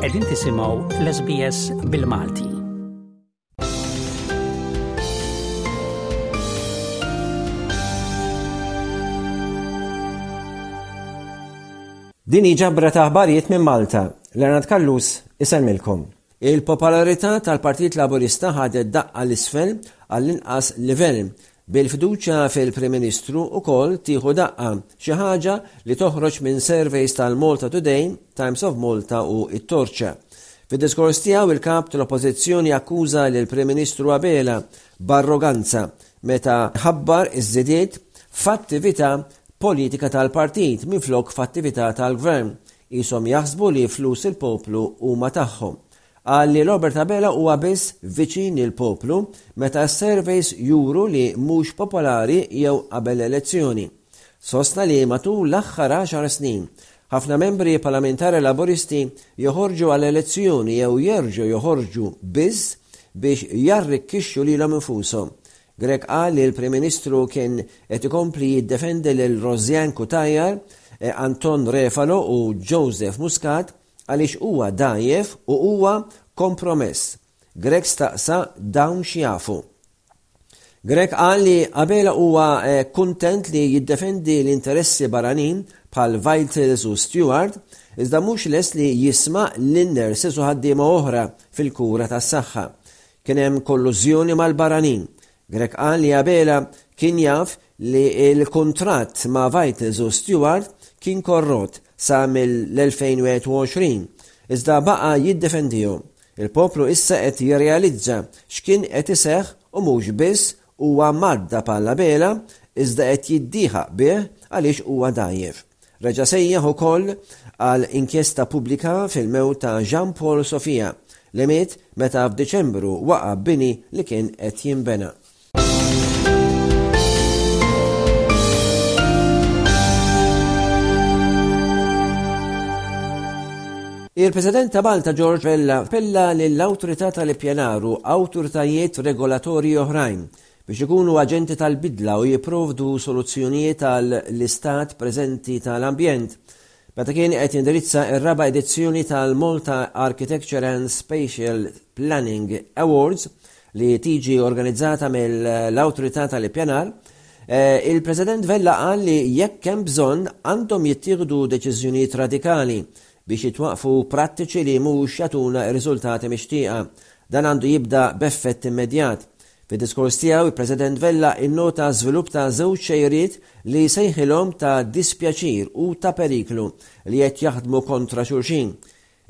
Qegħdin tisimgħu l-SBS bil-Malti. Din hi ġabra ta' aħbarijiet minn Malta. Leonard Kallus isemmilkom. Il-popolarità tal-Partit Laburista ħadet daqqa 'l isfel għall-inqas livell, bil-fiduċja fil-Prim Ministru wkoll tieħu daqqa, xi ħaġa li toħroġ minn surveys tal-Malta Today, Times of Malta u it-Torċa. Fid-diskors tiegħu il-Kap tal-Oppożizzjoni akkuża lill-Prim Ministru Abela b'arroganza meta ħabbar iż-żidiet f'attività politika tal-partit minflok f'attività tal-gvern, Qishom jaħsbu li flus il-poplu huma tagħhom. Qal li Robert Abela huwa biss viċin il-poplu meta s-surveys juru li mhux popolari jew qabel l-elezzjoni. Sostna li matul l-aħħar għaxar snin, ħafna membri palamentari Laburisti joħorġu għal elezzjoni jew jerġgħu joħorġu biss biex jarrikkixxu lilhom infushom. Grech qal li l-Prim Ministru kien qed ikompli jiddefendi lil Rosianne Cutajar, Anton Refalo u Joseph Muscat għaliex huwa dgħajjef u huwa kompromess. Grech staqsa dawn x'jafu. Grech qal li Abela huwa kuntent li jiddefendi l-interessi barranin bħal Vitals u Steward iżda mhux lest li jisma' lin-nurses u ħaddiema oħra fil-kura tas-saħħa. Kien hemm kollużjoni mal-barranin. Grech qal li Abela kien jaf li l-kuntratt ma' Vitals u Steward kien korrott sa mill-2021, iżda baqa' jiddefendihu. Il-poplu issa qed jirrealizza x'kien qed iseħħ u mhux biss huwa mgħaddab għal Abela iżda qed jiddieħaq bih għaliex huwa dgħajjef. Reġa' sejjaħ ukoll għal inkjesta pubblika fil-mewt ta' Jean Paul Sofia, li miet meta f'Diċembru waqa' bini li kien qed jinbena. Il-President ta' Malta George Vella appella lill-Awtorità tal-Ippjanar u awtoritajiet regolatorji oħrajn biex ikunu aġenti tal-bidla u jipprovdu soluzzjonijiet għal l-istat preżenti ta' l-ambjent, meta kien qed jindirizza r-raba' edizzjoni tal-Malta Architecture and Spatial Planning Awards li tiġi organizzata mill-Awtorità tal-Ippjanar, eh, il-President Vella qal li jekk hemm bżonn għandhom jittieħdu deċiżjonijiet radikali biex jitwaqfu prattiċi li mhux jagħtuna r-riżultati mixtieqa. Dan għandu jibda b'effett immedjat. Fid-diskors tiegħu, il-President Vella innota ż-żvilupp ta' żewġ xejriet li sejħilhom ta' dispjaċir u ta' periklu li qed jaħdmu kontra xulxin,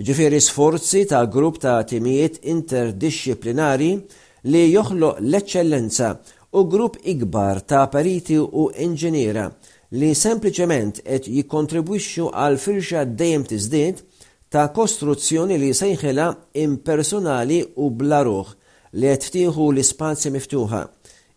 jiġifieri sforzi ta' grupp ta' timijiet interdixxiplinari li joħloq l-eċċellenza u grupp ikbar ta' periti u inġiniera li sempliċement qed jikkontribwixxu għal firxa dejjem tiżdied ta' kostruzzjoni li sejħilha impersonali u bla ruħ li qed tieħu l-ispazji miftuħa.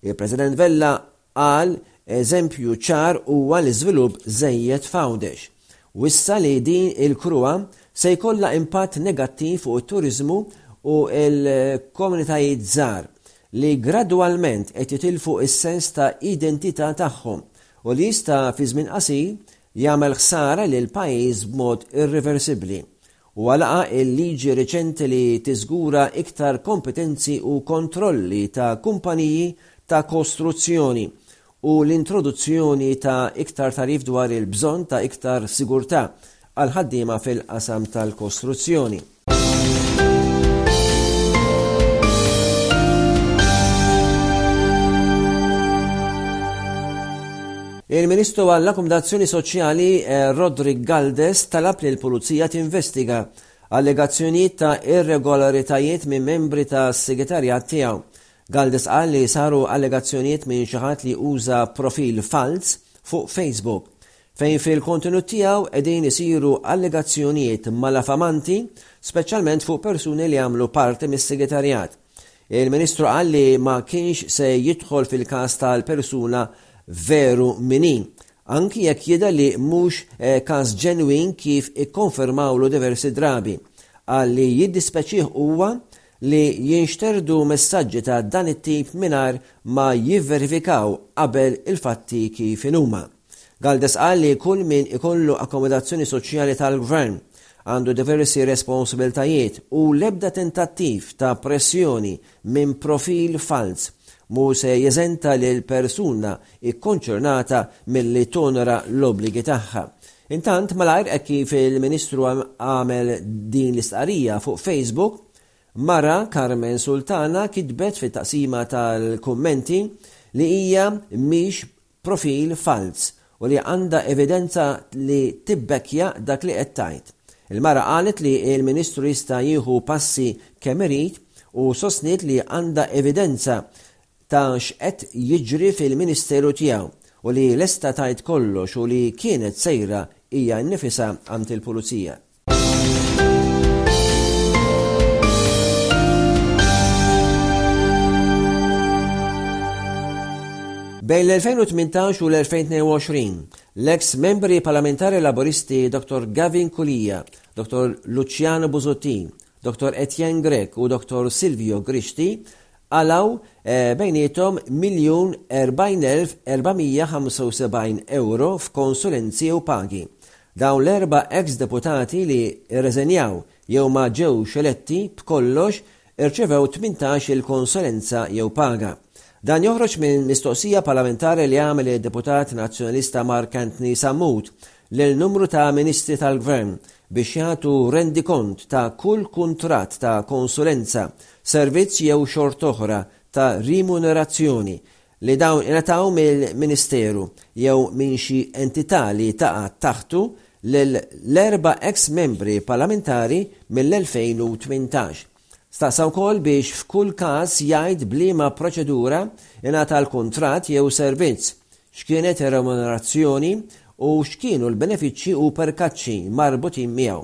Il-President Vella qal eżempju ċar huwa l-iżvilupp żejjed f'Għawdex. Wissa li din il-kruha se jkollha impatt negattiv fuq it-turiżmu u l-komunitajiet żgħar li gradwalment qed jitilfu s-sens ta' identità tagħhom u li jista' fi żmien qasir jagħmel ħsara lill-pajjiż b'mod irriversibbli Huwa laqa' il-liġi reċenti li tiżgura iktar kompetenzi u kontrolli ta' kumpaniji ta' kostruzzjoni u l-introduzzjoni ta' iktar tagħrif dwar il-bżonn ta' iktar sigurtà għall-ħaddiema fil-qasam tal-kostruzzjoni. Il-Ministru għall-Akkumdazzjoni Soċjali Roderick Galdes talab lill-Pulizija tinvestiga allegazzjonijiet ta' irregolaritajiet minn membri tas-Segretarjat tiegħu. Galdes qal li saru allegazzjonijiet minn xi ħadd li uża profil falz fuq Facebook fejn fil-kontenut tiegħu qegħdin isiru allegazzjonijiet malafamanti speċjalment fuq persuni li għamlu parti mis-Segretarjat. Il-Ministru qal li ma kienx se jidħol fil-każ tal-persuna veru min hi, anki jekk jidher li mhux eh, każ ġenwin kif ikkonfermawlu diversi drabi. Qal li jiddispeċih huwa li jinxterdu messaġġi ta' dan it-tip mingħajr ma jivverifikaw qabel il-fatti kif inhuma. Galdes qal li kull min ikollu akkomodazzjoni soċjali tal-Gvern għandu diversi responsabiltajiet u l-ebda tentattiv ta' pressjoni minn profil falz mhu se jeżenta lill-persuna kkonċernata milli tonora l-obbligi tagħha. Intant, malajr hekk kif il-Ministru għamel din l-istqarrija fuq Facebook, mara Carmen Sultana kitbet fit-taqsima tal-kummenti li hija mhix profil falz u li għandha evidenza li tibbekkja dak li qed tgħid. Il-mara qalet li l-Ministru jista' jieħu passi kemm irid u sostniet li għandha evidenza ta' x'qed jiġri fil-Ministeru tiegħu u li lesta tgħid kollox u li kienet sejra hija nnifisha għand il-Pulizija. Bejn l-2018 u l-2022, l-eks membri parlamentari laboristi Dr. Gavin Kulija, Dr. Luciano Buzuttin, Dr. Etienne Grek u Dr. Silvio Grixti għalaw eh, bejnietom 1,040,475 euro f'konsulenzi u pagi Dawn l-erba' eks deputati li rreżenjaw jew ma ġewx eletti b'kollox irċevew tmintax-il konsulenza jew paga. Dan joħroġ minn mistoqsija parlamentari li għamel id-deputat Nazzjonalista Mark Anthony Sammut lil numru ta' ministri tal-Gvern biex jagħtu rendikont ta' kull kuntratt ta' konsulenza, servizz jew xort'oħra ta' rimunerazzjoni li dawn ingħataw mill-Ministeru jew minn xi entità li taqa' taħtu lill-erba' eks Membri Parlamentari mill-2018. Staqsa wkoll biex f'kull każ jgħid b'liema proċedura ingħata l-kuntratt jew servizz, x'kienet ir-remunerazzjoni u x'kienu l-benefiċċji u perkaċċi marbutin miegħu.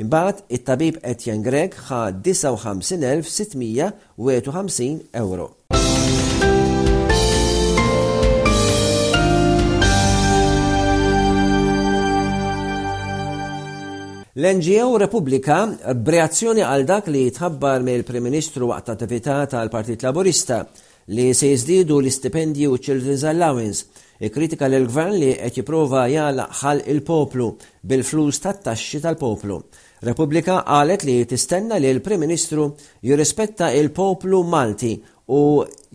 Imbagħad, it-tabib Etienne Grech ħa 59,651 ewro. L-NGO Repubblika, b'reazzjoni għal dak li jitħabbar mill-Prim Ministru waqt attività tal-Partit Laburista, li se jiżdiedu l-istipendji u ċ-children's allowance, ikkritika lill-Gvern li qed jipprova jagħlaq ħalq il-poplu bil-flus tat-taxxi tal-poplu. Repubblika qalet li tistenna li l-Prim Ministru jirrispetta l-poplu Malti u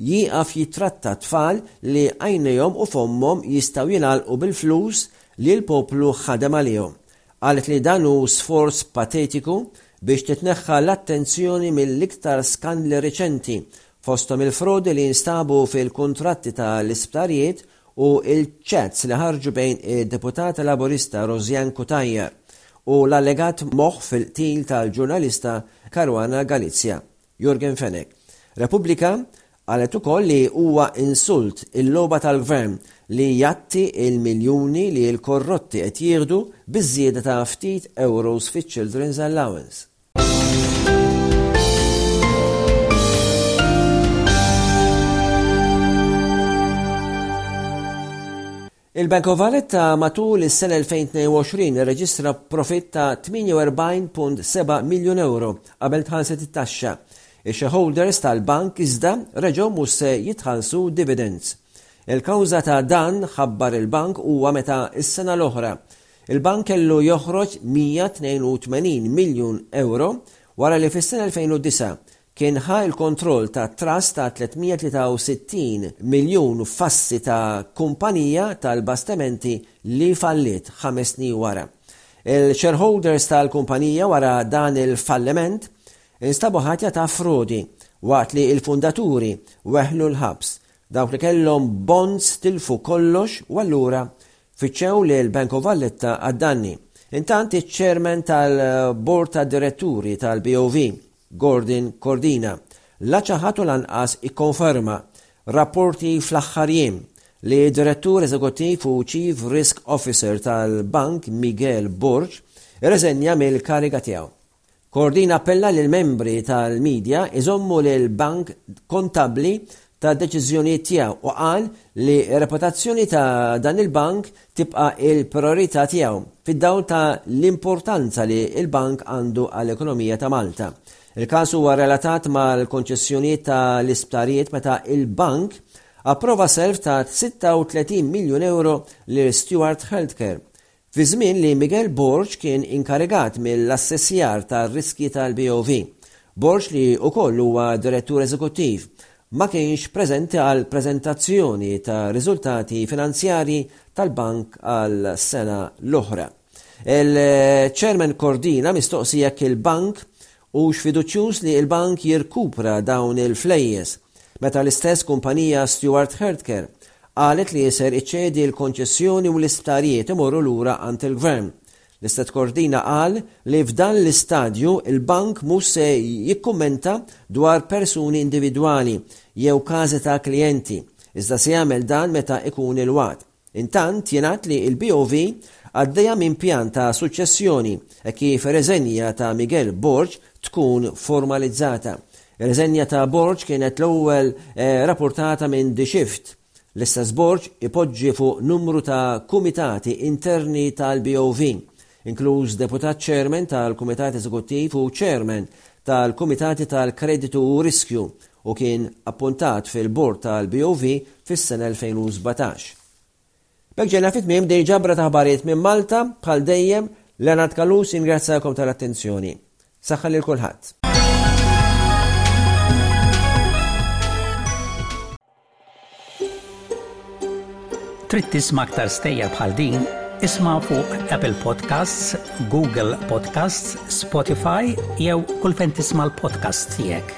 jieqaf jittratta t-tfal li għajnejhom u fommhom jistgħu jingħalqu bil-flus li l-poplu ħadem għalihom. Qalet li dan hu sforz patetiku biex titneħħa l-attenzjoni mill-iktar skandli riċenti fosthom il-frodi li jinstabu fil-kuntratti ta' l-isptarijiet u l-chats li ħarġu bejn id-Deputata Laburista Rosianne Cutajar u l-allegat moħħ fil-qtil tal-ġurnalista Caruana Galizia, Yorgen Fenech. Repubblika qalet ukoll li huwa insult il-logħba tal-Gvern li jgħatti l-miljuni li l-korrotti qed jieħdu biż-żieda ta' ftit ewros fiċ-Children's Allowance. Il-Bank of Valletta matul is-sena 2022 irreġistra profitt ta' 48.7 miljun euro qabel tħallset it-taxxa. Ix-shareholders tal-bank iżda reġgħu mhux se jitħallsu dividends. Il-kawża ta' dan ħabbar il-bank huwa meta s-sena l-oħra Il-Bank kellu joħroġ 182 miljun ewro wara li fis-sena 2009 kien ħa l-kontroll ta' trust ta' 363 miljun f'assi ta' kumpanija tal-bastimenti li falliet ħames snin wara. Il-shareholders tal-kumpanija wara dan il-falliment instabu ħatja ta' frodi waqt li l-fundaturi weħlu l-ħabs. Dawk li kellhom bonds tilfu kollox u allura Fittxew lil Banco Valletta għad-danni. Intant iċ-Chairman tal-Bord tad-Diretturi tal-BOV, Gordon Cordina, la ċaħad u lanqas ikkonferma rapporti fl-aħħar jiem li d-Direttur Eżekuttiv u Chief Risk Officer tal-Bank Miguel Borg irriżenja mill-kariga tiegħu. Cordin appella lill-membri tal-media iżommu lill-bank kontabbli tad-deċiżjonijiet tiegħu u qal li r-reputazzjoni ta' dan il-bank tibqa' l-prijorità tiegħu fid-dawl ta' l-importanza li l-bank għandu għall-ekonomija ta' Malta. Il-każ huwa relatat mal-konċessjonijiet ta' l-isptarijiet meta l-bank approva self ta' 36 miljun ewro lil Steward Healthcare Fi żmien li Miguel Borg kien inkarigat mill-assessjar tar-riskji tal-BOV. Borg li wkoll huwa Direttur Eżekuttiv, ma kienx preżenti għall-preżentazzjoni tar-riżultati finanzjarji tal-Bank għall-sena l-oħra. Il-Chairman Cordina mistoqsi jekk il-Bank Hux fiduċjuż li l-bank jirkupra dawn il-flejjes meta l-istess kumpanija Steward Hearthcare qalet li ser iċċedi l-konċessjoni u l-isptarijiet imorru lura għand il-Gvern. L-Istat Cordina qal li f'dan l-istadju l-bank mhux se jikkummenta dwar persuni individwali jew każi ta' klijenti, iżda se jagħmel dan meta ikun il-waqt. Intant, jingħad li l-BOV għaddejja minn pjan ta' suċċessjoni hekk kif ir-riżenja ta' Miguel Borg tkun formalizzata. Ir-riżenja ta' Borg kienet l-ewwel rappurtata minn The Shift. L-istess Borg ipoġġi fuq numru ta' kumitati interni tal-BOV. inkluż Deputat Chairman tal-Kumitat Eżekuttiv u Chairman tal-Kumitati tal-Kreditu u Riskju, u kien appuntat fil-Bord tal-BOV fis-sena 2017. B'hekk ġejna fi tmiem din ġabra ta' ħbarijiet minn Malta, bħal dejjem, Leonard Callus jingrazzjakom tal-attenzjoni. Saħħa lil kulħadd. Trid tisma' aktar stejjer bħal din? Isma' fuq Apple Podcasts, Google Podcasts, Spotify jew kull fejn tisma' l-podcasts tiegħek.